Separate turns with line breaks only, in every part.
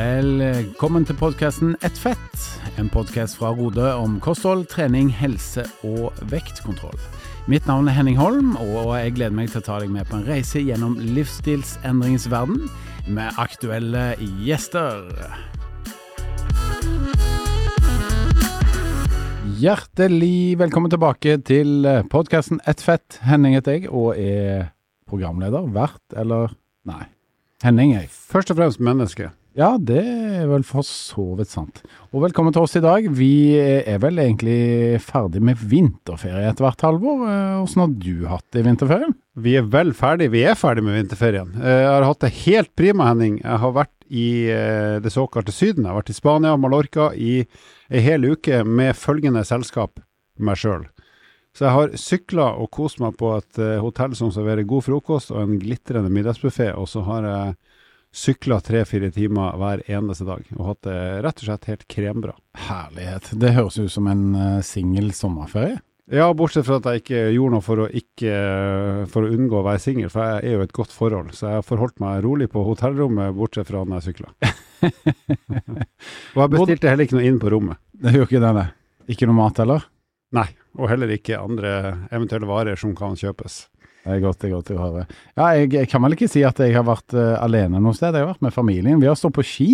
Velkommen til podkasten Ett fett, en podkast fra Rode om kosthold, trening, helse og vektkontroll. Mitt navn er Henning Holm, og jeg gleder meg til å ta deg med på en reise gjennom livsstilsendringens verden med aktuelle gjester. Hjertelig velkommen tilbake til podkasten Ett fett. Henning heter jeg, og er programleder. Vert, eller Nei. Henning er.
Først og fremst menneske.
Ja, det er vel for så vidt sant. Og velkommen til oss i dag. Vi er vel egentlig ferdig med vinterferie etter hvert, Halvor. Hvordan har du hatt det i vinterferien?
Vi er vel ferdig. Vi er ferdig med vinterferien. Jeg har hatt det helt prima, Henning. Jeg har vært i det såkalte Syden. Jeg har vært i Spania Mallorca i ei hel uke med følgende selskap, meg sjøl. Så jeg har sykla og kost meg på et hotell som serverer god frokost og en glitrende middagsbuffé, og så har jeg sykla tre-fire timer hver eneste dag, og hatt det rett og slett helt krembra.
Herlighet. Det høres ut som en uh, singel sommerferie.
Ja, bortsett fra at jeg ikke gjorde noe for å, ikke, for å unngå å være singel, for jeg er jo et godt forhold. Så jeg har forholdt meg rolig på hotellrommet, bortsett fra når jeg sykla. og jeg bestilte heller ikke noe inn på rommet.
Det gjør ikke det, nei. Ikke noe mat heller?
Nei, og heller ikke andre eventuelle varer som kan kjøpes.
Det er godt, det er godt å høre. Ja, jeg, jeg, kan vel ikke si at jeg har vært uh, alene noe sted. Jeg har vært med familien. Vi har stått på ski.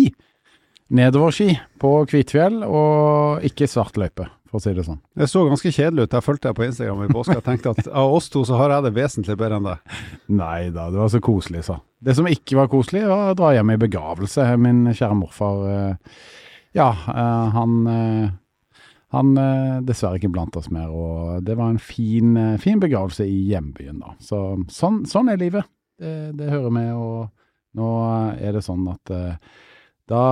Nedoverski på Kvitfjell, og ikke svart løype, for å si det sånn.
Det så ganske kjedelig ut. Jeg fulgte deg på Instagram i påska. og tenkte at av oss to så har jeg det vesentlig bedre enn deg.
Nei da, det var så koselig, sa. Det som ikke var koselig, var å dra hjem i begravelse. Min kjære morfar, uh, ja, uh, han han er dessverre ikke blant oss mer, og det var en fin, fin begravelse i hjembyen, da. Så, sånn, sånn, er livet. Det, det, hører med, og nå er det sånn at eh, da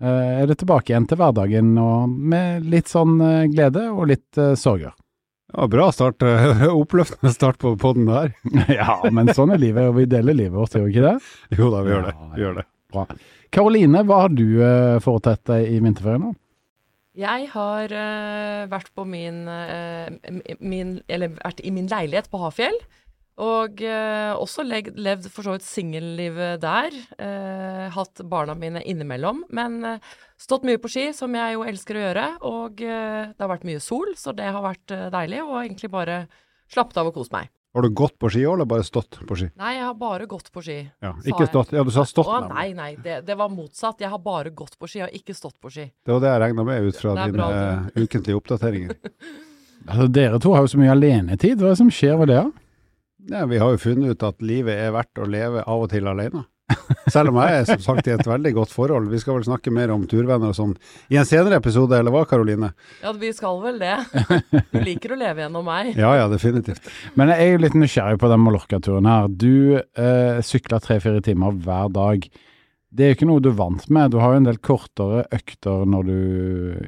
eh, er det tilbake igjen til hverdagen, og med litt sånn uh, glede og litt sorger.
Ja, Bra start. Oppløftende start på podden der.
ja, men sånn er livet, og vi deler livet vårt, gjør vi ikke det?
Jo da, vi gjør det. Vi gjør det.
Bra. Karoline, hva har du foretatt deg i vinterferien nå?
Jeg har uh, vært min, uh, min, vært i min leilighet på Hafjell. Og uh, også leg, levd for så vidt singellivet der. hatt barna mine innimellom. Men stått mye på ski, som jeg jo elsker å gjøre. Og det har vært mye sol, så det har vært deilig. Og egentlig bare slappet av og kost meg.
Har du gått på ski òg, eller bare stått på ski?
Nei, jeg har bare gått på ski.
Ja, ikke stått. Ja, du sa stått.
Å, nei, nei, det, det, var motsatt. Jeg har bare gått på ski, jeg har ikke stått på ski.
Det var det jeg regna med ut fra dine bra, ukentlige oppdateringer.
altså, dere to har jo så mye alenetid. Hva er det som skjer med det?
Ja, vi har jo funnet ut at livet er verdt å leve av og til alene. Selv om jeg er som sagt i et veldig godt forhold. Vi skal vel snakke mer om turvenner og sånn i en senere episode, eller hva Karoline?
Ja, vi skal vel det. Du liker å leve gjennom meg.
Ja, ja, definitivt.
Men jeg er jo litt nysgjerrig på den Mallorca-turen her. Du eh, sykler tre-fire timer hver dag. Det er jo ikke noe du er vant med. Du har jo en del kortere økter når du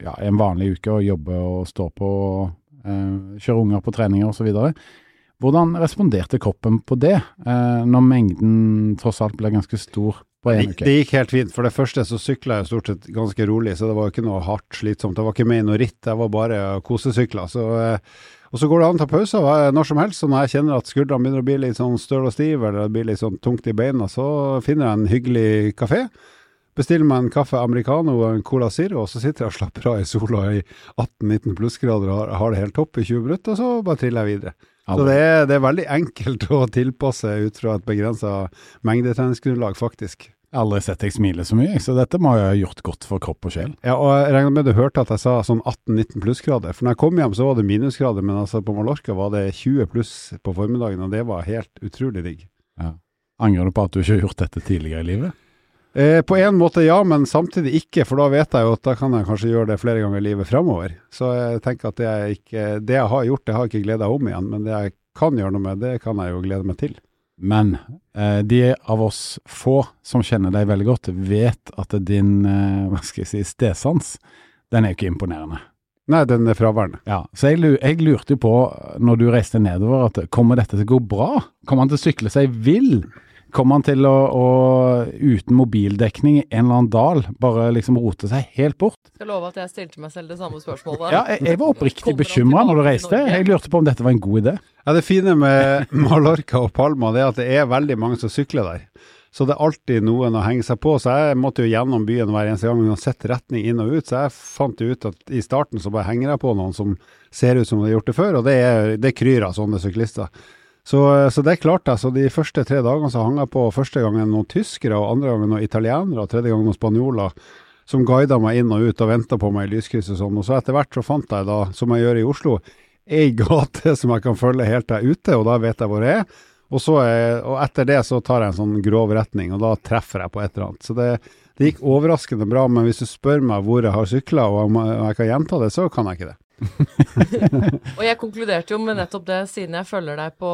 ja, en vanlig uke og jobber og står på og eh, kjører unger på treninger osv. Hvordan responderte kroppen på det, eh, når mengden tross alt ble ganske stor på en uke?
Det gikk helt fint. For det første så sykla jeg stort sett ganske rolig, så det var ikke noe hardt slitsomt. Det var ikke med i noe ritt, jeg var bare kosesykla. Så, eh, og så går det an å ta pauser når som helst. Så når jeg kjenner at skuldrene begynner å bli litt sånn støl og stiv, eller det blir litt sånn tungt i beina, så finner jeg en hyggelig kafé. Bestiller meg en kaffe americano og en Cola Zero, og så sitter jeg og slapper av i sola i 18-19 plussgrader og har, har det helt topp i 20 minutter, og så bare triller jeg videre. Så det er, det er, veldig enkelt å tilpasse ut fra et begrensa mengdetreningsgrunnlag, faktisk.
Jeg har aldri sett deg smile så mye, så dette må jeg ha gjort godt for kropp og sjel.
Ja, og jeg regner med du hørte at jeg sa sånn 18-19 plussgrader. For når jeg kom hjem så var det minusgrader, men altså på Mallorca var det 20 pluss på formiddagen, og det var helt utrolig digg.
Ja. Angrer du på at du ikke har gjort dette tidligere i livet?
Eh, på en måte ja, men samtidig ikke, for da vet jeg jo at da kan jeg kanskje gjøre det flere ganger i livet fremover. Så jeg tenker at det jeg, ikke, det jeg har gjort, det har jeg ikke gleda om igjen, men det jeg kan gjøre noe med, det kan jeg jo glede meg til.
Men eh, de av oss få som kjenner deg veldig godt, vet at din eh, hva skal jeg si, stedsans, den er jo ikke imponerende.
Nei, den er fraværende.
Ja, Så jeg, jeg lurte jo på, når du reiste nedover, at kommer dette til å gå bra? Kommer han til å sykle seg vill? Kommer han til å, å, uten mobildekning i en eller annen dal, bare liksom rote seg helt bort?
Jeg skal love at jeg stilte meg selv det samme spørsmålet.
Ja, jeg, jeg var oppriktig bekymra når du reiste. Jeg lurte på om dette var en god idé.
Ja, Det fine med Mallorca og Palma det er at det er veldig mange som sykler der. Så det er alltid noen å henge seg på. Så jeg måtte jo gjennom byen hver eneste gang uansett retning inn og ut. Så jeg fant jo ut at i starten så bare henger jeg på noen som ser ut som de har gjort det før, og det, er, det kryr av sånne syklister. Så, så det klarte jeg. Så de første tre dagene så hang jeg på første gangen noen tyskere, og andre gangen noen italienere, og tredje gangen noen spanjoler som guida meg inn og ut og venta på meg i lyskrysset sånn. Og så etter hvert så fant jeg da, som jeg gjør i Oslo, ei gate som jeg kan følge helt til jeg er ute, og da vet jeg hvor jeg er. Og, så er, og etter det så tar jeg en sånn grov retning, og da treffer jeg på et eller annet. Så det, det gikk overraskende bra, men hvis du spør meg hvor jeg har sykla og om jeg kan gjenta det, så kan jeg ikke det.
og jeg konkluderte jo med nettopp det, siden jeg følger deg på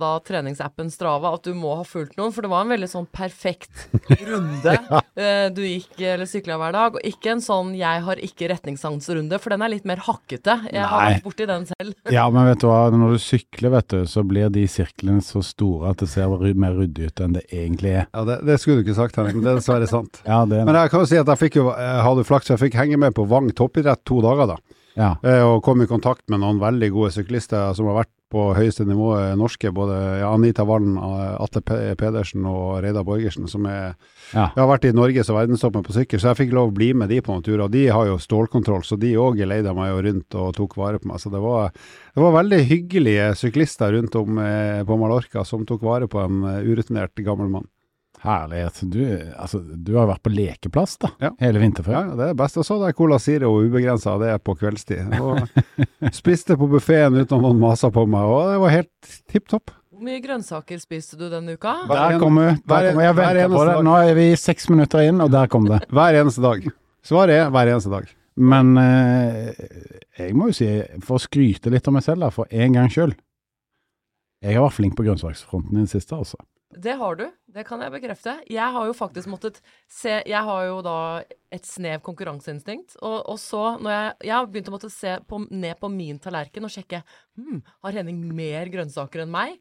da treningsappen Strava, at du må ha fulgt noen. For det var en veldig sånn perfekt runde ja. uh, du gikk eller sykla hver dag. Og ikke en sånn 'jeg har ikke retningssansrunde', for den er litt mer hakkete. Jeg Nei. har vært borti den selv.
ja, men vet du hva, når du sykler, vet du, så blir de sirklene så store at det ser mer ryddig ut enn det egentlig er.
Ja, det, det skulle du ikke sagt, Henning, men det er dessverre sant.
ja, det
men jeg kan jo si at jeg fikk jo, jeg hadde flaks, jeg fikk henge med på Vang toppidrett to dager, da.
Ja.
Eh, og kom i kontakt med noen veldig gode syklister som har vært på høyeste nivå norske. Både Anita Wallen, Atle Pedersen og Reidar Borgersen, som er, ja. har vært i Norges- og verdenstoppen på sykkel. Så jeg fikk lov å bli med de på noen turer. De har jo stålkontroll, så de òg geleida meg jo rundt og tok vare på meg. Så det var, det var veldig hyggelige syklister rundt om eh, på Mallorca som tok vare på en urutinert gammel mann.
Herlighet. Du, altså, du har vært på lekeplass da,
ja.
hele vinterferien.
Ja, det er best. Jeg så det er Cola Zero ubegrensa, det er på kveldstid. Og spiste på buffeen uten at noen masa på meg, og det var helt tipp topp.
Hvor mye grønnsaker spiste du denne uka?
Der kommer der kom, Jeg venter på det. Nå er vi seks minutter inn, og der kom det.
Hver eneste dag. Svaret er hver eneste dag.
Men eh, jeg må jo si, for å skryte litt av meg selv, da, for en gangs skyld Jeg har vært flink på grønnsaksfronten i det siste, altså.
Det har du, det kan jeg bekrefte. Jeg har jo faktisk måttet se Jeg har jo da et snev konkurranseinstinkt. Og, og så, når jeg, jeg har begynt å måtte se på, ned på min tallerken og sjekke hm, Har Henning mer grønnsaker enn meg?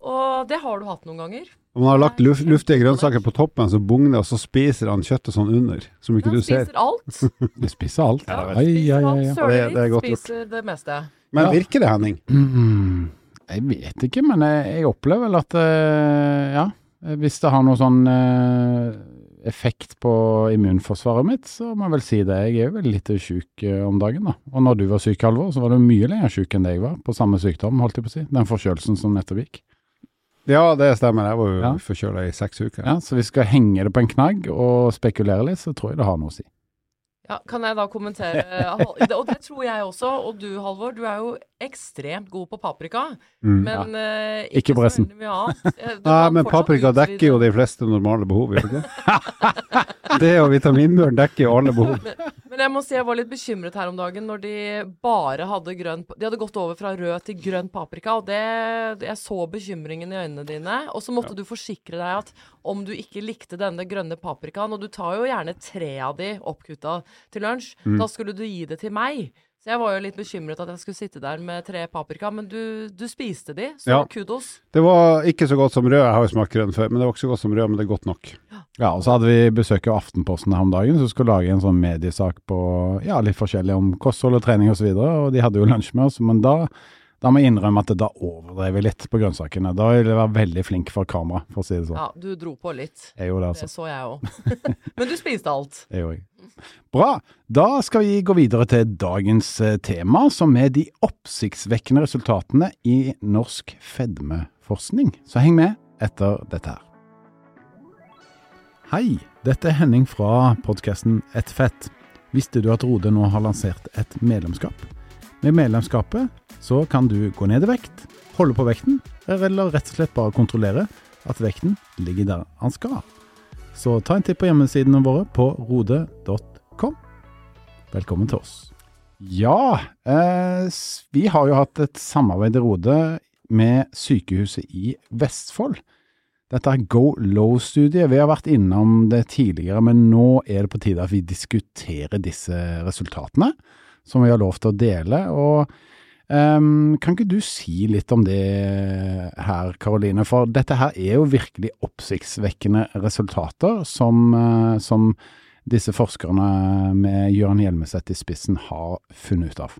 Og det har du hatt noen ganger.
Om han har lagt luft, luftige grønnsaker på toppen så bugner, og så spiser han kjøttet sånn under, som ikke du ser.
Han spiser alt.
Du spiser alt.
Ja, Ai, ja, ja, ja. Søler litt, spiser det meste.
Men virker det, Henning?
Mm. Jeg vet ikke, men jeg, jeg opplever vel at uh, ja, hvis det har noe sånn uh, effekt på immunforsvaret mitt, så må jeg vel si det. Jeg er jo litt sjuk uh, om dagen, da. Og når du var syk, Halvor, så var du mye lenger sjuk enn det jeg var, på samme sykdom, holdt jeg på å si. Den forkjølelsen som nettopp gikk.
Ja, det stemmer. Jeg var jo ja. forkjøla i seks uker.
Ja, Så vi skal henge det på en knagg og spekulere litt, så tror jeg det har noe å si.
Ja, Kan jeg da kommentere Og det tror jeg også. Og du, Halvor, du er jo ekstremt god på paprika. Mm, men ja. uh, ikke,
ikke på resten.
Mye annet.
Nei, men paprika dekker jo de fleste normale behov, gjør det ikke? det og vitaminbjørn dekker jo alle behov.
Men, men, jeg må si jeg var litt bekymret her om dagen når de bare hadde grønn De hadde gått over fra rød til grønn paprika, og det Jeg så bekymringen i øynene dine. Og så måtte ja. du forsikre deg at om du ikke likte denne grønne paprikaen, og du tar jo gjerne tre av de oppkutta til lunsj, mm. da skulle du gi det til meg. Så jeg var jo litt bekymret at jeg skulle sitte der med tre paprika, men du, du spiste de, så ja. kudos.
Det var ikke så godt som rød, jeg har jo smakt grønn før, men det var ikke så godt som rød, men det er godt nok.
Ja, ja og så hadde vi besøk av Aftenposten her om dagen, som skulle lage en sånn mediesak på ja, litt forskjellig om kosthold og trening osv., og, så videre, og de hadde jo lunsj med oss, men da da må jeg innrømme at da overdrev jeg litt på grønnsakene. Da ville jeg være veldig flink for kamera, for å si det sånn.
Ja, du dro på litt.
Jeg gjorde det, altså.
Det så jeg òg. Men du spiste alt.
Det gjorde jeg. Bra. Da skal vi gå videre til dagens eh, tema, som er de oppsiktsvekkende resultatene i norsk fedmeforskning. Så heng med etter dette her. Hei, dette er Henning fra podkasten Et fett. Visste du at Rode nå har lansert et medlemskap? Med medlemskapet så kan du gå ned i vekt, holde på vekten, eller rett og slett bare kontrollere at vekten ligger der han skal. Så ta en titt på hjemmesidene våre på rode.com. Velkommen til oss. Ja, eh, vi har jo hatt et samarbeid i Rode med sykehuset i Vestfold. Dette er Go Low-studiet. Vi har vært innom det tidligere, men nå er det på tide at vi diskuterer disse resultatene som vi har lov til å dele. og um, Kan ikke du si litt om det her, Karoline? For dette her er jo virkelig oppsiktsvekkende resultater som, uh, som disse forskerne med Jørn Hjelmeset i spissen har funnet ut av.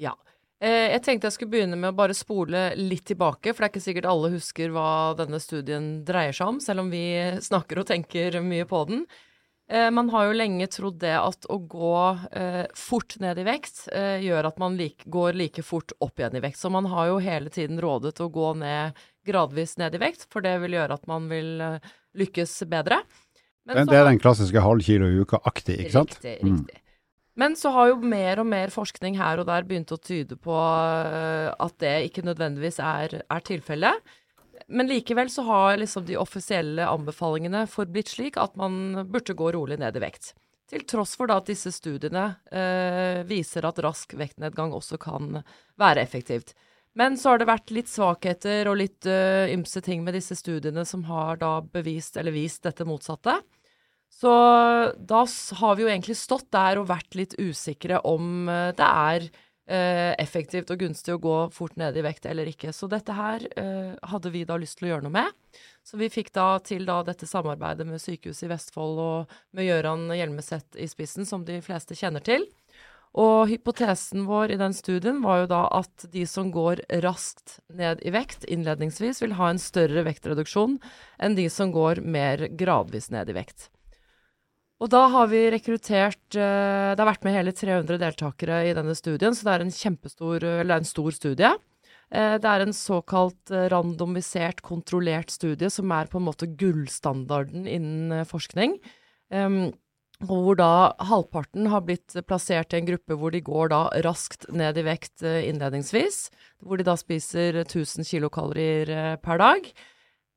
Ja. Eh, jeg tenkte jeg skulle begynne med å bare spole litt tilbake, for det er ikke sikkert alle husker hva denne studien dreier seg om, selv om vi snakker og tenker mye på den. Eh, man har jo lenge trodd det at å gå eh, fort ned i vekt eh, gjør at man like, går like fort opp igjen i vekt. Så man har jo hele tiden rådet å gå ned gradvis ned i vekt, for det vil gjøre at man vil eh, lykkes bedre.
Men det, det er den klassiske halv kilo i uka-aktig, ikke sant?
Riktig, riktig. Mm. Men så har jo mer og mer forskning her og der begynt å tyde på uh, at det ikke nødvendigvis er, er tilfellet. Men likevel så har liksom de offisielle anbefalingene forblitt slik at man burde gå rolig ned i vekt. Til tross for at disse studiene eh, viser at rask vektnedgang også kan være effektivt. Men så har det vært litt svakheter og litt uh, ymse ting med disse studiene som har da bevist eller vist dette motsatte. Så da har vi jo egentlig stått der og vært litt usikre om uh, det er effektivt og gunstig å gå fort ned i vekt eller ikke. Så dette her hadde vi da lyst til å gjøre noe med. Så vi fikk da til da dette samarbeidet med Sykehuset i Vestfold og med Gøran Hjelmeset i spissen, som de fleste kjenner til. Og hypotesen vår i den studien var jo da at de som går raskt ned i vekt innledningsvis, vil ha en større vektreduksjon enn de som går mer gradvis ned i vekt. Og da har vi rekruttert eh, Det har vært med hele 300 deltakere i denne studien, så det er en kjempestor, eller en stor studie. Eh, det er en såkalt eh, randomisert, kontrollert studie som er på en måte gullstandarden innen forskning. Um, og hvor da halvparten har blitt plassert i en gruppe hvor de går da raskt ned i vekt eh, innledningsvis. Hvor de da spiser 1000 kilokalorier eh, per dag.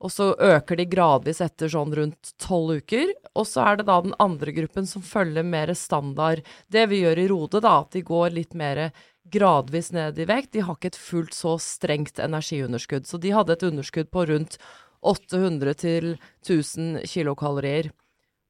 Og så øker de gradvis etter sånn rundt tolv uker. Og så er det da den andre gruppen som følger mer standard. Det vi gjør i Rode, da, at de går litt mer gradvis ned i vekt. De har ikke et fullt så strengt energiunderskudd. Så de hadde et underskudd på rundt 800 til 1000 kilokalorier.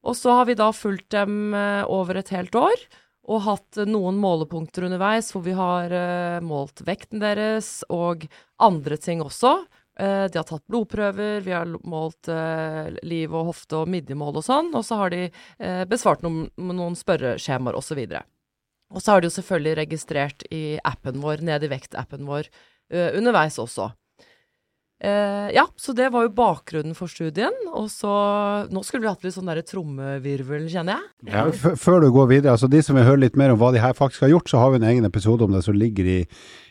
Og så har vi da fulgt dem eh, over et helt år. Og hatt noen målepunkter underveis hvor vi har uh, målt vekten deres og andre ting også. Uh, de har tatt blodprøver, vi har målt uh, liv og hofte og midjemål og sånn. Og så har de besvart noen, noen spørreskjemaer osv. Og så har de jo selvfølgelig registrert i appen vår, Ned i vekt-appen vår, underveis også. Uh, ja, så det var jo bakgrunnen for studien. Og så Nå skulle vi hatt litt sånn derre trommevirvel, kjenner jeg.
Ja, Før du går videre, altså de som vil høre litt mer om hva de her faktisk har gjort, så har vi en egen episode om det som ligger i,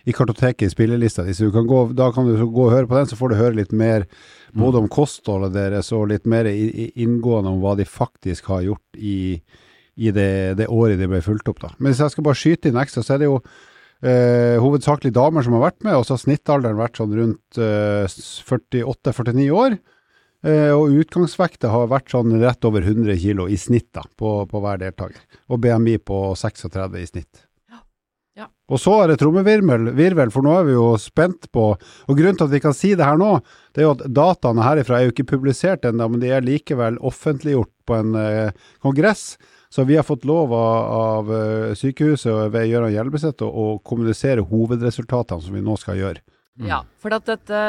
i kartoteket i spillelista di. Da kan du gå og høre på den, så får du høre litt mer både om kostholdet deres og litt mer inngående om hva de faktisk har gjort i, i det, det, året de ble fulgt opp. da. Men hvis jeg skal bare skyte inn ekstra, så er det jo Eh, hovedsakelig damer som har vært med, og så har snittalderen vært sånn rundt eh, 48-49 år. Eh, og utgangsvekta har vært sånn rett over 100 kg i snitt da, på, på, hver deltaker. Og BMI på 36 i snitt.
Ja.
Og så er det trommevirvel, for nå er vi jo spent på Og grunnen til at vi kan si det her nå, det er jo at dataene herifra er jo ikke publisert ennå, men de er likevel offentliggjort på en eh, kongress så vi har fått lov av, av eh, sykehuset ved Gøran Hjelmeset å, å kommunisere hovedresultatene som vi nå skal gjøre.
Mm. Ja, for at dette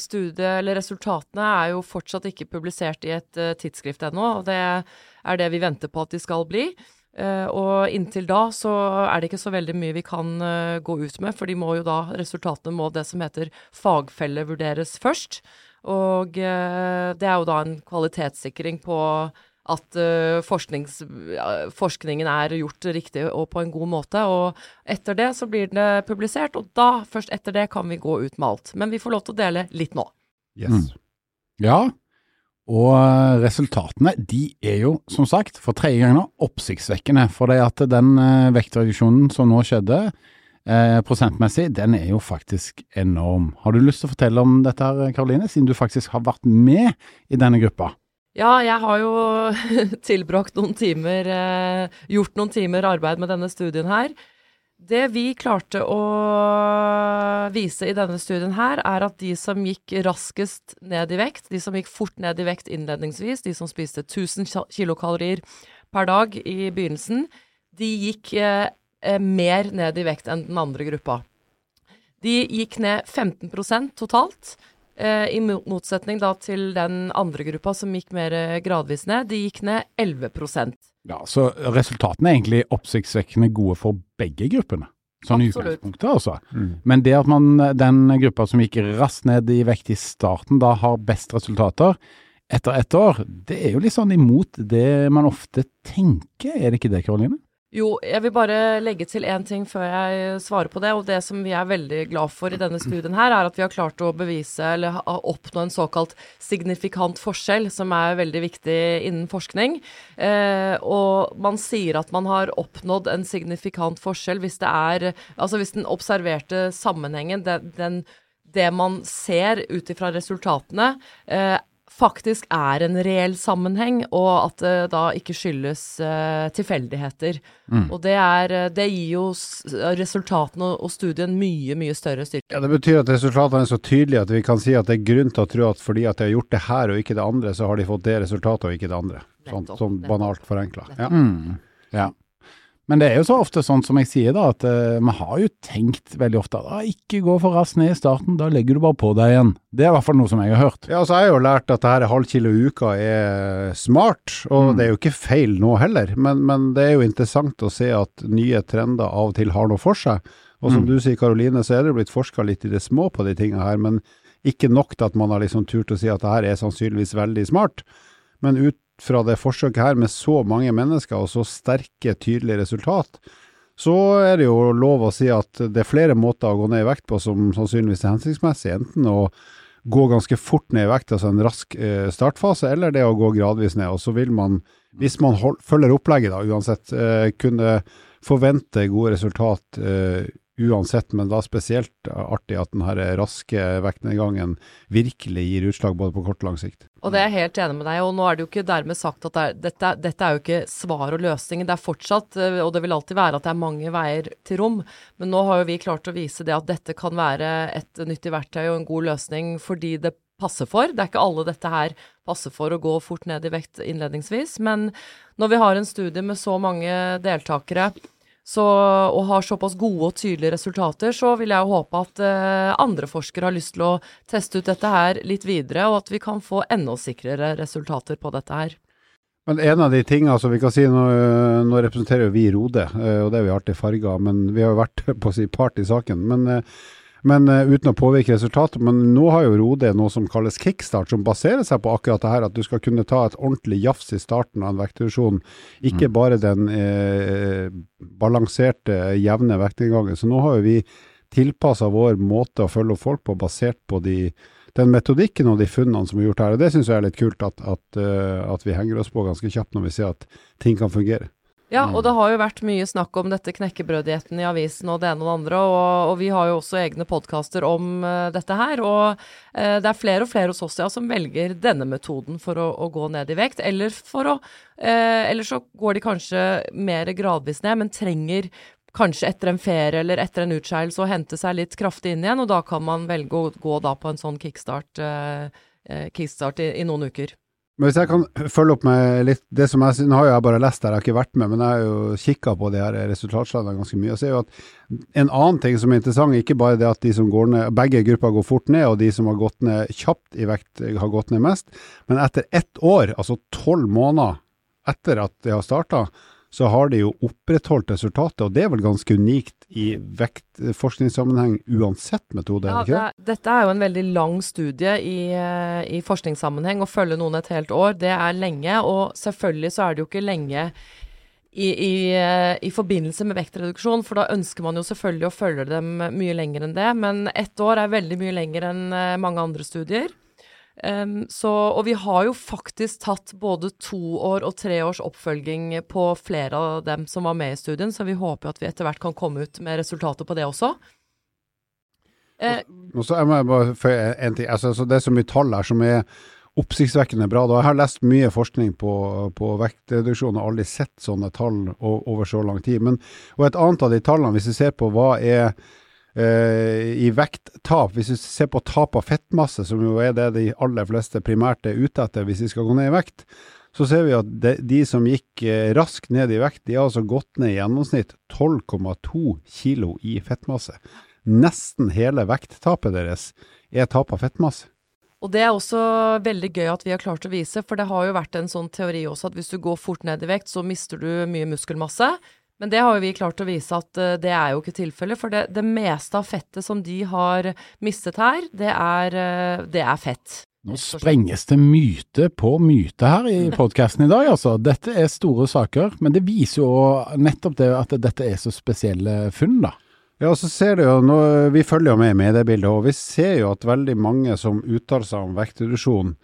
studiet, eller resultatene, er jo fortsatt ikke publisert i et uh, tidsskrift ennå. Og det er det vi venter på at de skal bli. Uh, og inntil da så er det ikke så veldig mye vi kan uh, gå ut med, for de må jo da, resultatene må det som heter fagfelle vurderes først. Og det er jo da en kvalitetssikring på at uh, forskningen er gjort riktig og på en god måte. Og etter det så blir det publisert, og da, først etter det, kan vi gå ut med alt. Men vi får lov til å dele litt nå.
Yes. Mm. Ja, og eh, resultatene de er jo, som sagt, for tredje gang nå, oppsiktsvekkende. For det at den uh, vektreduksjonen som nå skjedde, eh, prosentmessig, den er jo faktisk enorm. Har du lyst til å fortelle om dette, her, Karoline, siden du faktisk har vært med i denne gruppa?
Ja, jeg har jo tilbrakt noen timer, eh, gjort noen timer arbeid med denne studien her. Det vi klarte å vise i denne studien her, er at de som gikk raskest ned i vekt, de som gikk fort ned i vekt innledningsvis, de som spiste 1000 kilokalorier per dag i begynnelsen, de gikk eh, eh, mer ned i vekt enn den andre gruppa. De gikk ned 15% totalt. Eh, I motsetning da til den andre gruppa som gikk mer eh, gradvis ned. De gikk ned 11%
Ja, Så resultatene er egentlig oppsiktsvekkende gode for begge gruppene? sånn i
Absolutt.
utgangspunktet, altså. Men det at man, den gruppa som gikk raskt ned i vekt i starten, da har best resultater etter ett år, det er jo litt sånn imot det man ofte tenker, er det ikke det, Karoline?
Jo, jeg vil bare legge til én ting før jeg svarer på det. Og det som vi er veldig glad for i denne studien her, er at vi har klart å bevise eller oppnå en såkalt signifikant forskjell, som er veldig viktig innen forskning. Eh, og man sier at man har oppnådd en signifikant forskjell hvis det er Altså hvis den observerte sammenhengen, den, den, det man ser ut ifra resultatene, eh, faktisk er en reell sammenheng, og at det da ikke skyldes uh, tilfeldigheter. Og det, er, eh, det gir jo resultatene og studien mye, mye større styrke.
Ja, Det betyr at resultatene er så tydelige at vi kan si at det er grunn til å tro at fordi at de har gjort det her og ikke det andre, så har de fått det resultatet og ikke det andre. Sånn, sånn banalt forenkla. Ja.
Mm. Ja. Men det er jo så ofte sånn som jeg sier, da, at eh, vi har jo tenkt veldig ofte at ah, ikke gå for raskt ned i starten, da legger du bare på deg igjen. Det er i hvert fall noe som jeg har hørt.
Ja, så har jeg jo lært at det her halv kilo i uka er smart, og det er jo ikke feil nå heller. Men, men det er jo interessant å se at nye trender av og til har noe for seg. Og som du sier, Karoline, så er det blitt forska litt i det små på de tinga her, men ikke nok til at man har liksom turt å si at det her er sannsynligvis veldig smart. Men ut fra det forsøket her med så mange mennesker og så sterke, tydelige resultat, så er det jo lov å si at det er flere måter å gå ned i vekt på som sannsynligvis er hensiktsmessig. Enten å gå ganske fort ned i vekt, altså en rask eh, startfase, eller det å gå gradvis ned. Og så vil man, hvis man hold, følger opplegget da, uansett, eh, kunne forvente gode resultat eh, uansett, men da spesielt artig at den raske vektnedgangen virkelig gir utslag både på kort og lang sikt.
Og det er jeg helt enig med deg, og nå er det jo ikke dermed sagt at det er, dette, dette er jo ikke svar og løsning, Det er fortsatt, eh, og det vil alltid være at det er mange veier til rom, men nå har jo vi klart å vise det at dette kan være et nyttig verktøy og en god løsning fordi det passer for. Det er ikke alle dette her passer for å gå fort ned i vekt innledningsvis, men når vi har en studie med så mange deltakere så, og har såpass gode og tydelige resultater, så vil jeg jo håpe at eh, andre forskere har lyst til å teste ut dette her litt videre, og at vi kan få enda sikrere resultater på dette her.
Men en av de tingene som vi kan si, nå, nå representerer vi Rode, eh, og det er vi alltid farger, men vi har jo vært på å si part i saken. Men, eh, men uh, uten å påvirke resultatet. Men nå har jo Rode noe som kalles kickstart, som baserer seg på akkurat det her, at du skal kunne ta et ordentlig jafs i starten av en vektreduksjon. Ikke bare den eh, balanserte, jevne vektinngangen. Så nå har jo vi tilpassa vår måte å følge opp folk på, basert på de, den metodikken og de funnene som er gjort her. Og Det syns jeg er litt kult, at, at, eh, at vi henger oss på ganske kjapt når vi ser at ting kan fungere.
Ja, og det har jo vært mye snakk om dette knekkebrøddietten i avisen og det ene og det andre, og, og vi har jo også egne podkaster om uh, dette her. Og uh, det er flere og flere hos oss ja, som velger denne metoden for å, å gå ned i vekt. Eller, å, uh, eller så går de kanskje mer gradvis ned, men trenger kanskje etter en ferie eller etter en utskeielse å hente seg litt kraftig inn igjen, og da kan man velge å gå da på en sånn kickstart, kickstart i, i noen uker.
Men hvis jeg kan følge opp med litt det som jeg Nå har jeg bare lest der, jeg har ikke vært med, men jeg har jo kikka på de her resultatslagene ganske mye. og ser jo at En annen ting som er interessant, ikke bare det at de som går ned, begge grupper går fort ned, og de som har gått ned kjapt i vekt, har gått ned mest. Men etter ett år, altså tolv måneder etter at de har starta, så har de jo opprettholdt resultatet, og det er vel ganske unikt i vektforskningssammenheng uansett metode?
Ja,
ikke det?
det dette er jo en veldig lang studie i, eh, i forskningssammenheng. Å følge noen et helt år, det er lenge. Og selvfølgelig så er det jo ikke lenge i, i, eh, i forbindelse med vektreduksjon, for da ønsker man jo selvfølgelig å følge dem mye lenger enn det. Men ett år er veldig mye lenger enn eh, mange andre studier. Em, så, og vi har jo faktisk tatt både to år og tre års oppfølging på flere av dem som var med i studien, så vi håper at vi etter hvert kan komme ut med resultater på det også. Eh,
Og så jeg må bare føye en ting. Altså, det er så mye tall her som er oppsiktsvekkende bra. Da jeg har lest mye forskning på, på vektreduksjon og aldri sett sånne tall over så lang tid. Men, og et annet av de tallene, hvis vi ser på hva er i vekttap, hvis vi ser på tap av fettmasse, som jo er det de aller fleste primært er ute etter hvis de skal gå ned i vekt, så ser vi at de, de som gikk eh, raskt ned i vekt, de har altså gått ned i gjennomsnitt 12,2 kilo i fettmasse. Nesten hele vekttapet deres er tap av fettmasse.
Og det er også veldig gøy at vi har klart å vise, for det har jo vært en sånn teori også at hvis du går fort ned i vekt, så mister du mye muskelmasse. Men det har jo vi klart å vise at uh, det er jo ikke tilfellet. For det, det, meste av fettet som de har mistet her, det er, uh, det er fett.
Nå sprenges det myte på myte her i podkasten i dag, altså. Dette er store saker, men det viser jo nettopp det at dette er så spesielle funn, da.
Ja, så ser du jo, nå, Vi følger jo med i mediebildet, og vi ser jo at veldig mange som uttaler seg om vektreduksjon,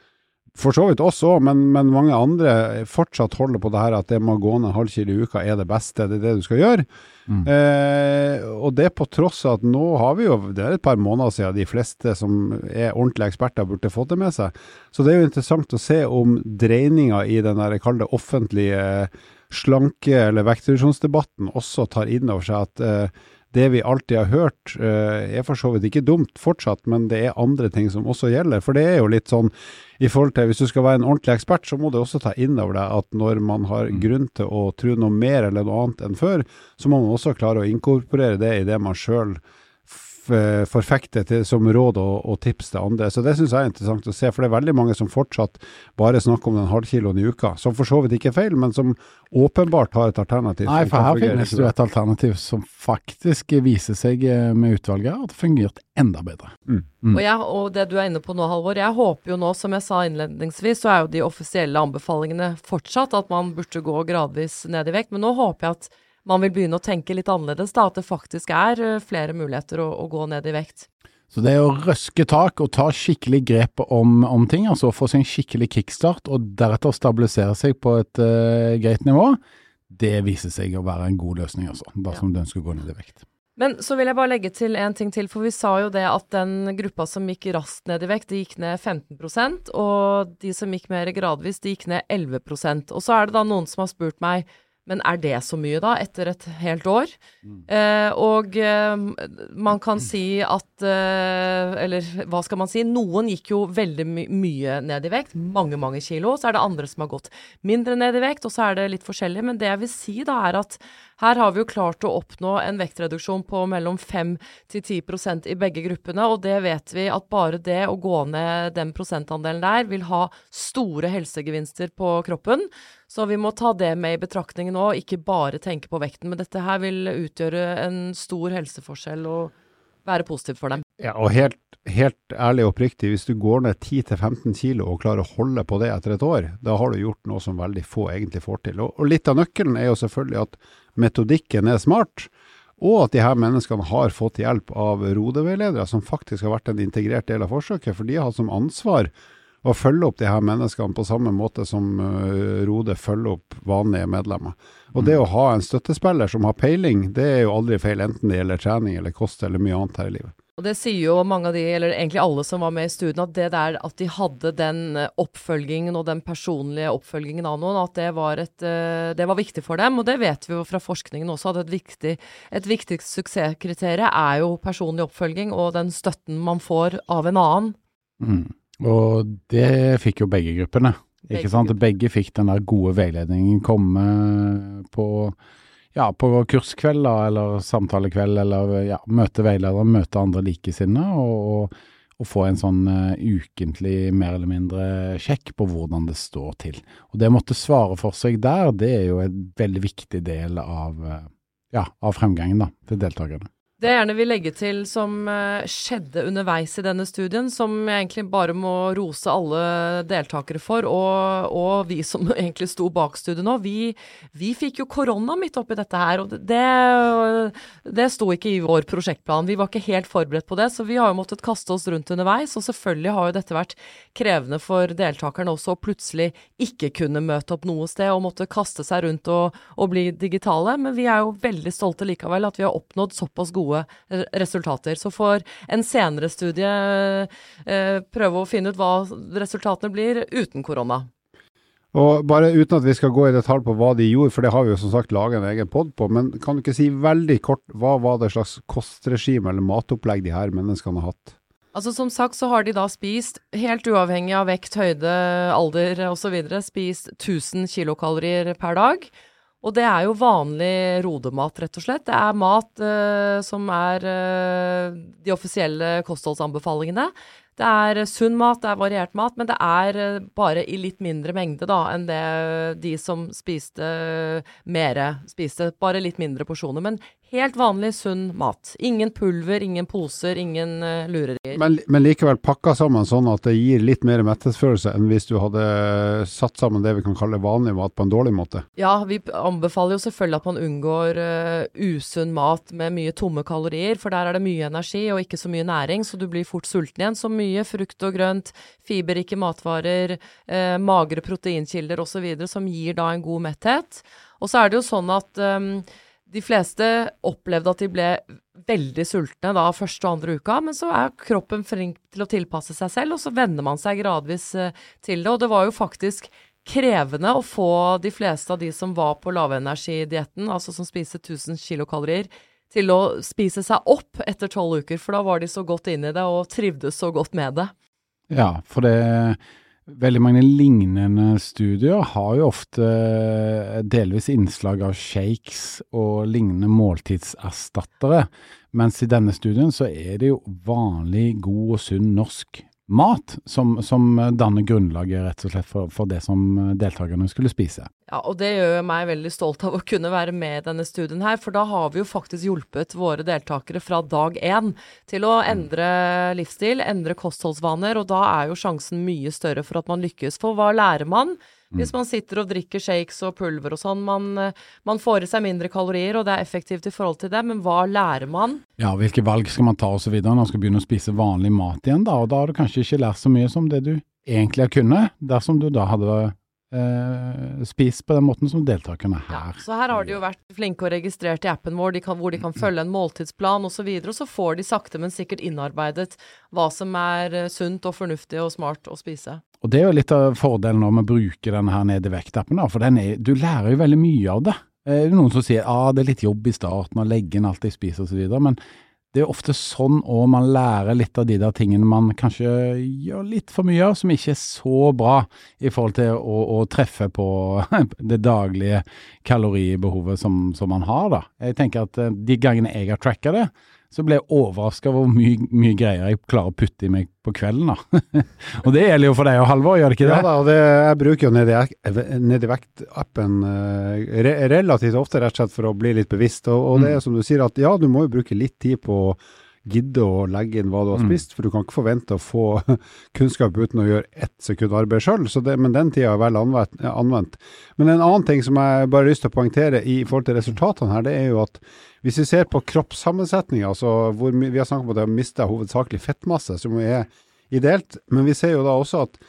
for så vidt oss òg, men, men, mange andre fortsatt holder på det her at det med å gå ned en halv kilo i uka er det beste, det er det du skal gjøre. Mm. Eh, og det på tross av at nå har vi jo, det er et par måneder siden de fleste som er ordentlige eksperter burde fått det med seg. Så det er jo interessant å se om dreininga i den der, kall det offentlige slanke- eller vektreduksjonsdebatten også tar inn over seg at eh, det vi alltid har hørt, uh, er for så vidt ikke dumt fortsatt, men det er andre ting som også gjelder. For det er jo litt sånn i forhold til hvis du skal være en ordentlig ekspert, så må du også ta inn over deg at når man har mm. grunn til å tro noe mer eller noe annet enn før, så må man også klare å inkorporere det i det man sjøl forfekter til, som råd og, og, tips til andre. Så det syns jeg er interessant å se, for det er veldig mange som fortsatt bare snakker om den halvkiloen i uka, som for så vidt ikke er feil, men som åpenbart har et alternativ.
Nei, for her finnes det et alternativ som faktisk viser seg eh, med utvalget at det fungerte enda bedre.
Mm. Mm. Og, jeg, og, det du er inne på nå, Halvor, jeg håper jo nå, som jeg sa innledningsvis, så er jo de offisielle anbefalingene fortsatt at man burde gå gradvis ned i vekt, men nå håper jeg at man vil begynne å tenke litt annerledes, da, at det faktisk er eh, flere muligheter å, å gå ned i vekt.
Så det å røske tak og ta skikkelig grep om, om ting, altså få seg en skikkelig kickstart og deretter stabilisere seg på et uh, greit nivå, det viser seg å være en god løsning, altså, dersom ja. du ønsker å gå ned i vekt.
Men så vil jeg bare legge til en ting til, for vi sa jo det at den gruppa som gikk raskt ned i vekt, de gikk ned 15% og de som gikk mer gradvis, de gikk ned 11% Og så er det da noen som har spurt meg men er det så mye, da, etter et helt år? Mm. Eh, og eh, man kan si at eh, Eller hva skal man si? Noen gikk jo veldig my mye ned i vekt. Mange, mange kilo. Så er det andre som har gått mindre ned i vekt, og så er det litt forskjellig. Men det jeg vil si, da, er at her har vi jo klart å oppnå en vektreduksjon på mellom 5 til 10% i begge gruppene, og det vet vi at bare det å gå ned den prosentandelen der vil ha store helsegevinster på kroppen. Så vi må ta det med i betraktningen nå, ikke bare tenke på vekten. Men dette her vil utgjøre en stor helseforskjell og være positivt for dem.
Ja, og helt, helt ærlig og oppriktig, hvis du går ned 10-15 kilo og klarer å holde på det etter et år, da har du gjort noe som veldig få egentlig får til. Og, og litt av nøkkelen er jo selvfølgelig at metodikken er smart, og at de her menneskene har fått hjelp av rodeveiledere, som faktisk har vært en integrert del av forsøket. For de har hatt som ansvar å følge opp de her menneskene på samme måte som uh, Rode følger opp vanlige medlemmer. Og det mm. å ha en støttespiller som har peiling, det er jo aldri feil, enten det gjelder trening eller kost eller mye annet her i livet.
Og det sier jo mange av de, eller egentlig alle som var med i studien, at det der at de hadde den eh, oppfølgingen og den personlige oppfølgingen av noen, at det var, et, eh, det var viktig for dem. Og det vet vi jo fra forskningen også, at et viktig, et viktig suksesskriterium er jo personlig oppfølging og den støtten man får av en annen.
Mm. Og det fikk jo begge gruppene. Begge ikke sant? Begge fikk den der gode veiledningen. Komme på ja, på kurskveld da, eller samtalekveld, eller ja, møte veiledere, møte andre likesinnede, og, og, og, få en sånn uh, ukentlig mer eller mindre sjekk på hvordan det står til. Og det å måtte svare for seg der, det er jo en veldig viktig del av, uh, ja, av fremgangen da, til deltakerne.
Det jeg gjerne vil legge til som uh, skjedde underveis i denne studien, som jeg egentlig bare må rose alle deltakere for, og, og vi som egentlig sto bak studiet nå, vi, vi, fikk jo korona midt oppi dette her. Og det, det sto ikke i vår prosjektplan. Vi var ikke helt forberedt på det, så vi har jo måttet kaste oss rundt underveis. Og selvfølgelig har jo dette vært krevende for deltakerne også å plutselig ikke kunne møte opp noe sted og måtte kaste seg rundt og, og bli digitale. Men vi er jo veldig stolte likevel at vi har oppnådd såpass gode gode resultater. Så får en senere studie eh, prøve å finne ut hva resultatene blir uten korona.
Og bare uten at vi skal gå i detalj på hva de gjorde, for det har vi jo som sagt laget en egen pod på, men kan du ikke si veldig kort hva var det slags kostregime eller matopplegg de her menneskene har hatt?
Altså Som sagt så har de da spist, helt uavhengig av vekt, høyde, alder osv., spist 1000 kilokalorier per dag. Og det er jo vanlig rodemat, rett og slett. Det er mat uh, som er uh, de offisielle kostholdsanbefalingene. Det er sunn mat, det er variert mat, men det er eh, bare i litt mindre mengde da, enn det de som spiste mere spiste. Bare litt mindre porsjoner. Men helt vanlig sunn mat. Ingen pulver, ingen poser, ingen lurerier.
Men, men, likevel pakka sammen sånn at det gir litt mer mettelsesfølelse enn hvis du hadde satt sammen det vi kan kalle vanlig mat på en dårlig måte?
Ja, vi anbefaler jo selvfølgelig at man unngår uh, usunn mat med mye tomme kalorier, for der er det mye energi og ikke så mye næring, så du blir fort sulten igjen. Så mye frukt og grønt, fiberrike matvarer, eh, magre proteinkilder osv. som gir da en god metthet. Og så er det jo sånn at um, de fleste opplevde at de ble veldig sultne da første og andre uka, men så er kroppen flink til å tilpasse seg selv, og så venner man seg gradvis eh, til det. Og det var jo faktisk krevende å få de fleste av de som var på lavenergidietten, altså som spiste 1000 kilokalorier, til å spise seg opp etter tolv uker, for da var de så godt inn i det og trivdes så godt med det.
Ja, for det Veldig mange lignende studier har jo ofte eh, delvis innslag av shakes og lignende måltidserstattere, mens i denne studien så er det jo vanlig god og sunn norsk mat som, som, danner grunnlaget rett og slett for, for, det som deltakerne skulle spise.
Ja, og det gjør meg veldig stolt av å kunne være med i denne studien her, for da har vi jo faktisk hjulpet våre deltakere fra dag én til å endre livsstil, endre kostholdsvaner, og da er jo sjansen mye større for at man lykkes. For hva lærer man? Hvis man sitter og drikker shakes og pulver og sånn. Man, eh, man, får i seg mindre kalorier, og det er effektivt i forhold til det, men hva lærer man?
Ja, hvilke valg skal man ta osv. når man skal begynne å spise vanlig mat igjen, da. Og da har du kanskje ikke lært så mye som det du egentlig har kunnet, dersom du da hadde eh, spist på den måten som deltakerne her.
Ja, så her har de jo vært flinke og registrert i appen vår, de kan, hvor de kan følge en måltidsplan osv., og, så videre, og så får de sakte, men sikkert innarbeidet hva som er eh, sunt og fornuftig og smart å spise.
Og Det er jo litt av fordelen når vi bruker denne her nede vektappen, for er, du lærer jo veldig mye av det. Eh, det er noen som sier at ah, det er litt jobb i starten å legge inn alt jeg spiser osv., men det er ofte sånn òg man lærer litt av de der tingene man kanskje gjør litt for mye av, som ikke er så bra i forhold til å, å treffe på det daglige kaloribehovet som, som, man har. da. Jeg tenker at eh, de gangene jeg har tracka det, så ble jeg overraska over hvor mye, mye, greier jeg klarer å putte i meg på kvelden. da. og det gjelder jo for deg og Halvor, gjør det ikke det?
Ja da, og det, jeg bruker jo ned i vekt-appen uh, re relativt ofte, rett og slett for å bli litt bevisst. Og, og det er mm. som du sier, at ja, du må jo bruke litt tid på å gidde å legge inn hva du har mm. spist, mm. for du kan ikke forvente å få kunnskap uten å gjøre ett sekund arbeid sjøl, men den tida er vel anvendt. Men en annen ting som jeg bare har lyst til å poengtere i forhold til resultatene her, det er jo at hvis vi ser på kroppssammensetninga, altså hvor vi har snakket om at det har mista hovedsakelig fettmasse, som er ideelt, men vi ser jo da også at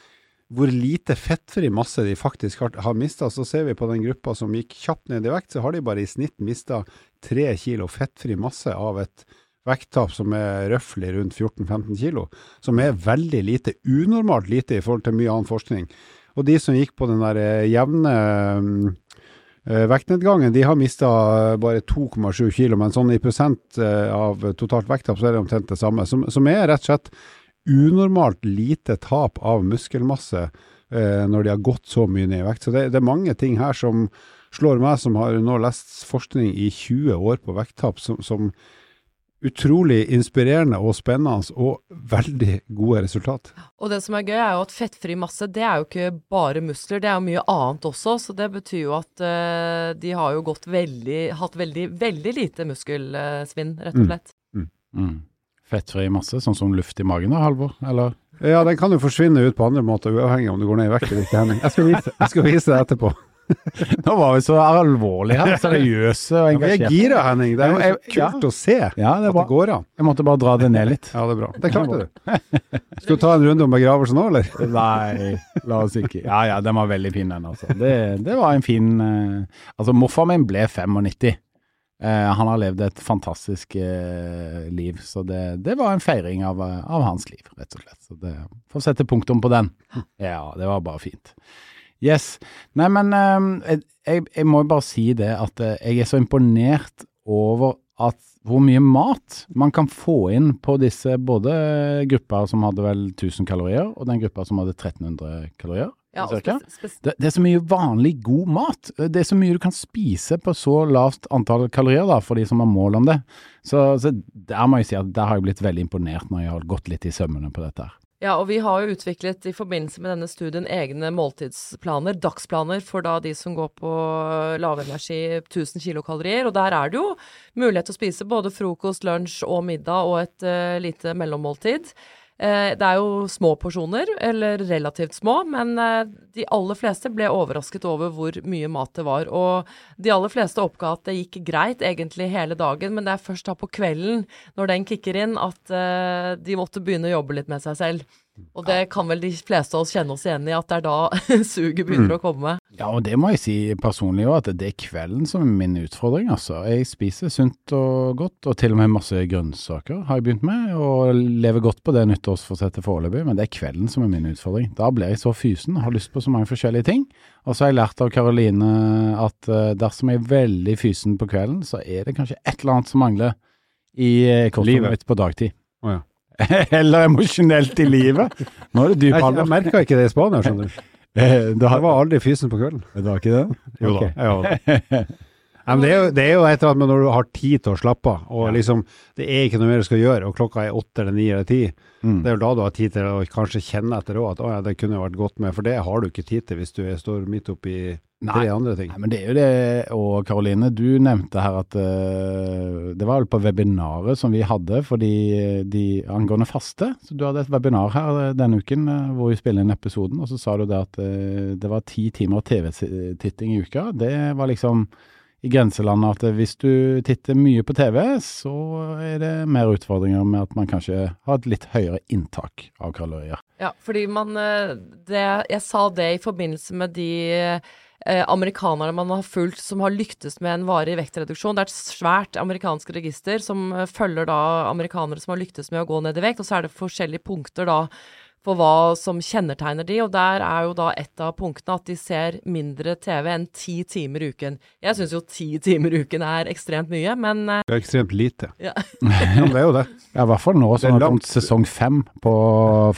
hvor lite fettfri masse de faktisk har, har mista, så ser vi på den gruppa som gikk kjapt ned i vekt, så har de bare i snitt mista tre kilo fettfri masse av et vekttap som er røftlig rundt 14-15 kilo, som er veldig lite, unormalt lite i forhold til mye annen forskning. Og de som gikk på den der eh, jevne Uh, vektnedgangen de har mista bare 2,7 kilo, men sånn i prosent av totalt vekttap så er det omtrent det samme. Som, som, er rett og slett unormalt lite tap av muskelmasse når de har gått så mye ned i vekt. Så det, det, er mange ting her som slår meg, som har nå lest forskning i 20 år på vekttap, som, som utrolig inspirerende og spennende, og veldig gode resultat.
Og det som er gøy, er jo at fettfri masse, det er jo ikke bare muskler, det er jo mye annet også. Så det betyr jo at uh, de har jo gått veldig, hatt veldig, veldig lite muskelsvinn, rett og mm. slett.
Mm. Mm. Fettfri masse, sånn som luft i magen da, Halvor? Eller?
Ja, den kan jo forsvinne ut på andre måter, uavhengig om du går ned i vekt eller ikke, Henning. Jeg skal vise, jeg skal vise det etterpå.
Nå var vi så alvorlige her, seriøse og engasjerte.
Jeg er gira, Henning. Det er jo kult å se
ja, det at det
går an.
Jeg måtte bare dra det ned litt.
Ja, det er bra. Det klarte du. Skal du ta en runde om begravelsen nå, eller?
Nei, la oss ikke. Ja ja, den var veldig fin, den, altså. Det, det var en fin uh, Altså, morfar min ble 95. Uh, eh, han har levd et fantastisk uh, liv, så det, det, var en feiring av, av, hans liv, rett og slett. Så det, Får sette punktum på den. Ja, det var bare fint. Yes. Nei, men um, jeg, jeg, må bare si det at uh, jeg er så imponert over at hvor mye mat man kan få inn på disse både grupper som hadde vel 1000 kalorier, og den gruppa som hadde 1300 kalorier. Ja, det, det, er så mye vanlig god mat. Det er så mye du kan spise på så lavt antall kalorier, da, for de som har mål om det. Så, så der må jeg si at der har jeg blitt veldig imponert når jeg har gått litt i sømmene på dette her.
Ja, og vi har jo utviklet i forbindelse med denne studien egne måltidsplaner, dagsplaner, for da de som går på lavenergi 1000 kilokalorier. Og der er det jo mulighet til å spise både frokost, lunsj og middag og et uh, lite mellommåltid. Uh, det er jo små porsjoner, eller relativt små, men uh, de aller fleste ble overrasket over hvor mye mat det var. Og de aller fleste oppga at det gikk greit egentlig hele dagen, men det er først da på kvelden, når den kicker inn, at de måtte begynne å jobbe litt med seg selv. Og det kan vel de fleste av oss kjenne oss igjen i, at det er da suget begynner mm. å komme.
Ja, og det må jeg si personlig òg, at det er kvelden som er min utfordring, altså. Jeg spiser sunt og godt, og til og med masse grønnsaker har jeg begynt med, og lever godt på det nyttårsforsettet foreløpig, men det er kvelden som er min utfordring. Da blir jeg så fysen, har lyst på så mange forskjellige ting. Og så har jeg lært av Karoline at eh, dersom jeg er veldig fysen på kvelden, så er det kanskje et eller annet som mangler i eh, kostholdet mitt på dagtid.
Oh, ja.
Eller emosjonelt i livet. Nå er det dyp
alvor. Jeg, jeg merka ikke det i Spania, skjønner du. Eh, det var aldri fysen på kvelden.
Det var ikke det?
Jo okay. da. Ja, Ja, det, er jo, det, er jo, et eller annet med når du har tid til å slappe av, og ja. liksom, det er ikke noe mer du skal gjøre, og klokka er åtte eller ni eller ti. Mm. Det er jo da du har tid til å kanskje kjenne etter òg at å, ja, det kunne vært godt med, for det har du ikke tid til hvis du står midt oppi tre andre ting.
Nei, men det er jo det. Og Karoline, du nevnte her at uh, det var vel på webinaret som vi hadde for de, de, angående faste. Så du hadde et webinar her eh, denne uken uh, hvor vi spiller inn episoden, og så sa du det at uh, det var ti timer TV-titting i uka. Det var liksom i grenselandet at hvis du titter mye på TV, så er det mer utfordringer med at man kanskje har et litt høyere inntak av kalorier.
Ja, fordi man det, Jeg sa det i forbindelse med de eh, amerikanerne man har fulgt som har lyktes med en varig vektreduksjon. Det er et svært amerikansk register som eh, følger da amerikanere som har lyktes med å gå ned i vekt, og så er det forskjellige punkter da for hva som kjennetegner de, og der er jo da et av punktene at de ser mindre TV enn ti timer i uken. Jeg syns jo ti timer i uken er ekstremt mye, men
uh, Det er ekstremt lite.
Ja.
ja, det er jo det.
Ja, i hvert fall nå som det har kommet sesong fem på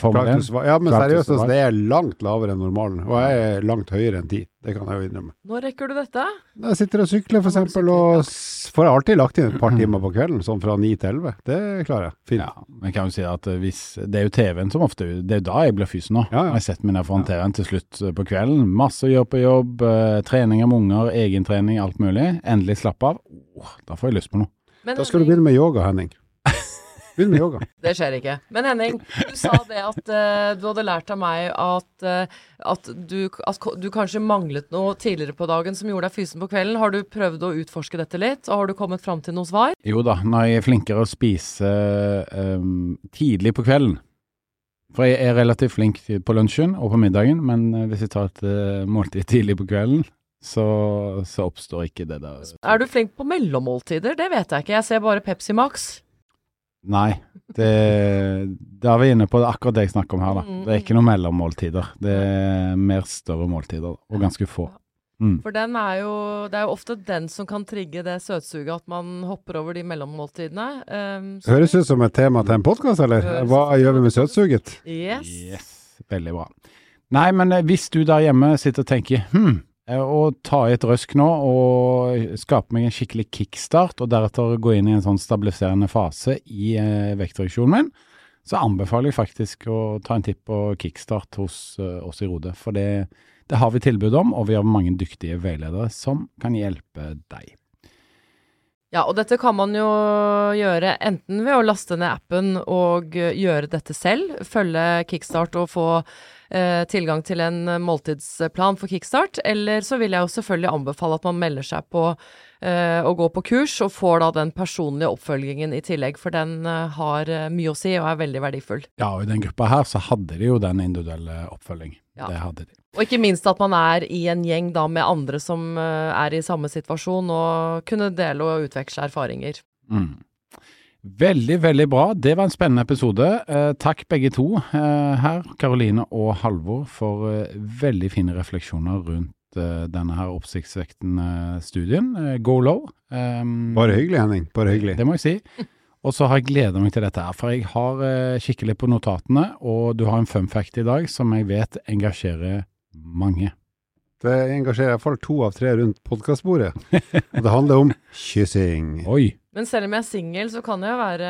Formel 1.
Ja, men seriøst, altså, det er langt lavere enn normalen, og jeg er langt høyere enn ti. Det kan jeg jo innrømme.
Når rekker du dette?
Jeg sitter og sykler, eksempel, og får alltid lagt inn et par timer på kvelden, sånn fra ni til elleve. Det klarer jeg. Fint.
Ja, men kan jo si at eh, hvis Det er jo TV-en som ofte Det er jo da jeg blir fysen nå. Ja, ja. Jeg setter meg ned foran TV-en til slutt eh, på kvelden. Masse å gjøre på jobb, uh, trening av unger, egentrening, alt mulig. Endelig slappe av. Oh, da får jeg lyst på noe.
Men, da skal du begynne med yoga, Henning. Begynn med yoga.
Det skjer ikke. Men Henning, du sa det at uh, du hadde lært av meg at, uh, at, du, at, du, kanskje manglet noe tidligere på dagen som gjorde deg fysen på kvelden. Har du prøvd å utforske dette litt, og har du kommet fram til noe svar?
Jo da, når jeg er flinkere å spise um, tidlig på kvelden. For jeg er relativt flink på lunsjen og på middagen, men hvis jeg tar et uh, måltid tidlig på kvelden, så, så, oppstår ikke det der.
Er du flink på mellommåltider? Det vet jeg ikke. Jeg ser bare Pepsi Max.
Nei, det, det er vi inne på akkurat det jeg snakker om her. da. Mm, det er ikke noen mellommåltider. Det er mer større måltider, og ganske få.
Mm. For den er jo, det er jo ofte den som kan trigge det søtsuget, at man hopper over de mellommåltidene. Um,
Høres ut som et tema til en podkast, eller? Hva gjør vi med søtsuget?
Yes.
yes. Veldig bra. Nei, men eh, hvis du der hjemme sitter og tenker hm, Eh, å ta i et røsk nå og skape meg en skikkelig kickstart, og deretter gå inn i en sånn stabiliserende fase i eh, vektreduksjonen min, så anbefaler jeg faktisk å ta en titt på kickstart hos eh, oss i Rode. For det, det, har vi tilbud om, og vi har mange dyktige veiledere som kan hjelpe deg.
Ja, og dette kan man jo gjøre enten ved å laste ned appen og gjøre dette selv, følge kickstart og få Eh, tilgang til en måltidsplan for kickstart. Eller så vil jeg jo selvfølgelig anbefale at man melder seg på eh, gå går på kurs, og får da den personlige oppfølgingen i tillegg, for den eh, har mye å si og er veldig verdifull.
Ja, og i den gruppa her så hadde de jo den individuelle oppfølging. Ja. Det hadde de.
Og ikke minst at man er i en gjeng da med andre som er i samme situasjon, og kunne dele og utveksle erfaringer.
Mm. Veldig, veldig bra. Det var en spennende episode. Eh, takk begge to eh, her, Karoline og Halvor, for eh, veldig fine refleksjoner rundt denne her oppsiktsvektende studien. Go low.
Bare hyggelig, Henning. Bare hyggelig.
Det må jeg si. Og så har jeg gleda meg til dette her, for jeg har skikkelig litt på notatene, og du har en fun fact i dag som jeg vet engasjerer mange.
Det engasjerer i hvert fall to av tre rundt podkastbordet. og det handler om kyssing.
Oi.
Men selv om jeg er singel, så kan jeg jo være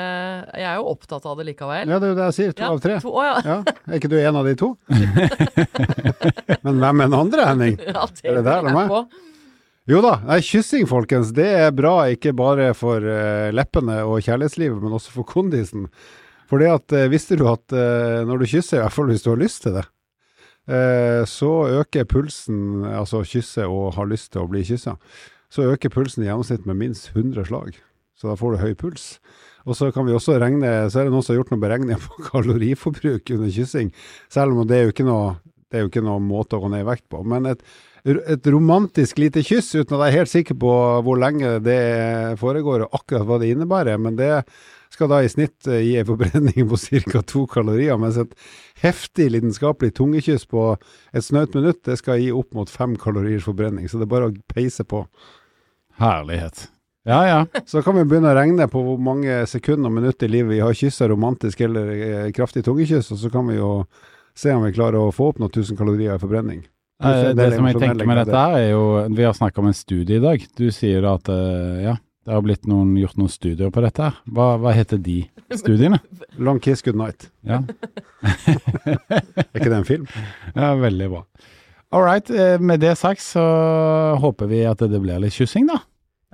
Jeg er jo opptatt av det likevel.
Ja, det er jo det jeg sier. To
Ja,
av tre.
To, å, ja.
Ja, Er ikke du en av de to? Men hvem er den andre, Henning?
ja, det,
Er det der, eller meg?
på.
Jo da, nei, kyssing folkens, det er bra ikke bare for uh, leppene og kjærlighetslivet, men også for kondisen. For det at, uh, visste du at uh, når du kysser, i hvert fall hvis du har lyst til det, så øker pulsen, altså kysse og har lyst til å bli kyssa, så øker pulsen i gjennomsnitt med minst 100 slag. Så da får du høy puls. Og så kan vi også regne, så er det noen som har gjort noen beregninger på kaloriforbruk under kyssing, selv om det er jo ikke noe, det er jo ikke noe måte å gå ned i vekt på. Men et, et romantisk lite kyss, uten at jeg er helt sikker på hvor lenge det foregår og akkurat hva det innebærer, men det skal da i snitt eh, gi en forbrenning på ca. to kalorier, mens et heftig lidenskapelig tungekyss på et snaut minutt, det skal gi opp mot fem kaloriers forbrenning. Så det er bare å peise på.
Herlighet. Ja, ja.
Så kan vi begynne å regne på hvor mange sekunder og minutter i livet vi har kyssa romantisk eller eh, kraftig tungekyss, og så kan vi jo se om vi klarer å få opp noen tusen kalorier i forbrenning.
Eh,
Det
som jeg tenker med dette her, er jo Vi har snakka om en studie i dag. Du sier at eh, ja, det har blitt noen, gjort noen studier på dette. her. Hva, hva heter de studiene?
Long kiss good night.
Ja,
Er ikke det en film?
ja veldig bra. All right. eh, Med det sagt så håper vi at det blir litt kyssing, da.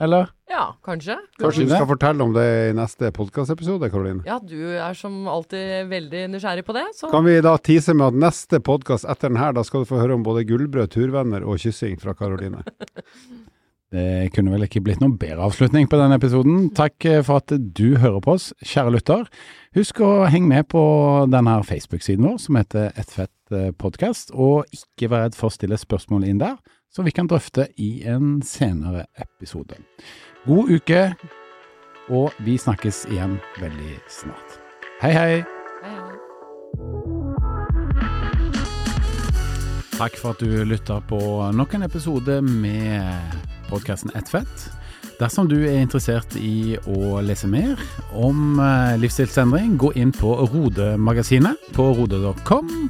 Eller?
Ja, kanskje.
Kanskje du skal fortelle om det i neste podkastepisode, Karoline?
Ja, du er som alltid veldig nysgjerrig på det, så
Kan vi da tease med at neste podkast etter den her, da skal du få høre om både gullbrød, turvenner og kyssing fra Karoline.
Det kunne vel ikke blitt noen bedre avslutning på denne episoden. Takk eh, for at du hører på oss, kjære lytter. Husk å henge med på denne Facebook-siden vår som heter Et fett podkast, podcast, og ikke vær redd for å stille spørsmål inn der, som vi kan drøfte i en senere episode. God uke, og vi snakkes igjen veldig snart. Hei, hei! Takk for at du lytta på nok en episode med podkasten Ett fett. Dersom du er interessert i å lese mer om eh, livsstilsendring, gå inn på Rode-magasinet på rode.com.